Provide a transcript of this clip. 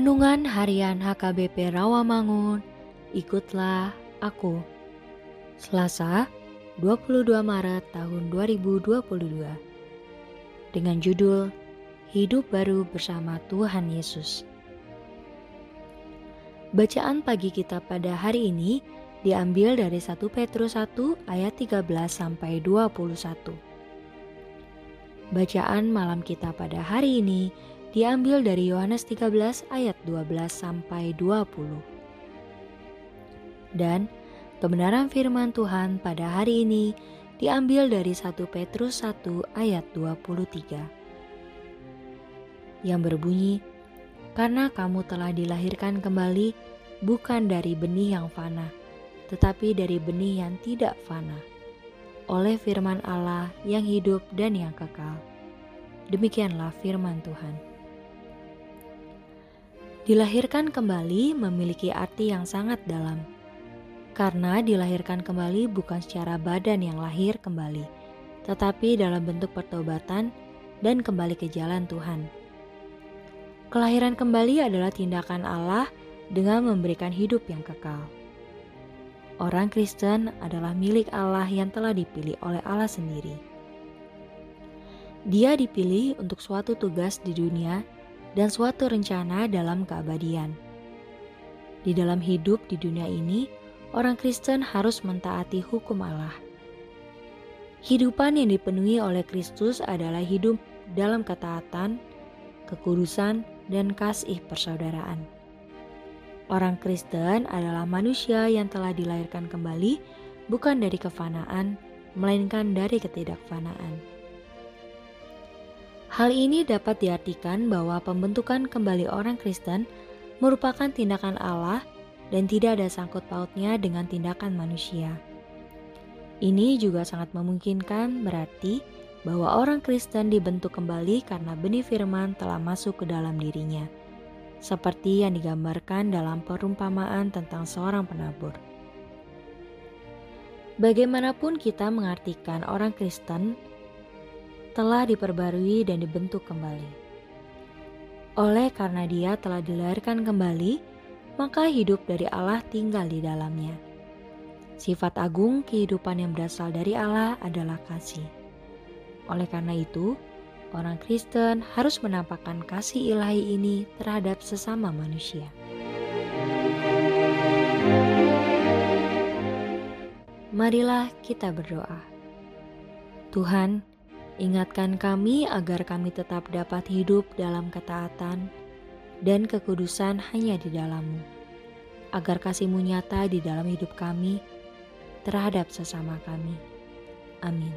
Renungan Harian HKBP Rawamangun, ikutlah aku. Selasa, 22 Maret tahun 2022. Dengan judul Hidup Baru Bersama Tuhan Yesus. Bacaan pagi kita pada hari ini diambil dari 1 Petrus 1 ayat 13 sampai 21. Bacaan malam kita pada hari ini diambil dari Yohanes 13 ayat 12 sampai 20. Dan kebenaran firman Tuhan pada hari ini diambil dari 1 Petrus 1 ayat 23. Yang berbunyi, "Karena kamu telah dilahirkan kembali bukan dari benih yang fana, tetapi dari benih yang tidak fana, oleh firman Allah yang hidup dan yang kekal." Demikianlah firman Tuhan. Dilahirkan kembali memiliki arti yang sangat dalam. Karena dilahirkan kembali bukan secara badan yang lahir kembali, tetapi dalam bentuk pertobatan dan kembali ke jalan Tuhan. Kelahiran kembali adalah tindakan Allah dengan memberikan hidup yang kekal. Orang Kristen adalah milik Allah yang telah dipilih oleh Allah sendiri. Dia dipilih untuk suatu tugas di dunia dan suatu rencana dalam keabadian. Di dalam hidup di dunia ini, orang Kristen harus mentaati hukum Allah. Hidupan yang dipenuhi oleh Kristus adalah hidup dalam ketaatan, kekudusan, dan kasih persaudaraan. Orang Kristen adalah manusia yang telah dilahirkan kembali, bukan dari kefanaan, melainkan dari ketidakfanaan. Hal ini dapat diartikan bahwa pembentukan kembali orang Kristen merupakan tindakan Allah dan tidak ada sangkut pautnya dengan tindakan manusia. Ini juga sangat memungkinkan berarti bahwa orang Kristen dibentuk kembali karena benih firman telah masuk ke dalam dirinya, seperti yang digambarkan dalam perumpamaan tentang seorang penabur. Bagaimanapun kita mengartikan orang Kristen, telah diperbarui dan dibentuk kembali. Oleh karena dia telah dilahirkan kembali, maka hidup dari Allah tinggal di dalamnya. Sifat agung kehidupan yang berasal dari Allah adalah kasih. Oleh karena itu, orang Kristen harus menampakkan kasih ilahi ini terhadap sesama manusia. Marilah kita berdoa. Tuhan, Ingatkan kami agar kami tetap dapat hidup dalam ketaatan dan kekudusan hanya di dalammu. Agar kasihmu nyata di dalam hidup kami terhadap sesama kami. Amin.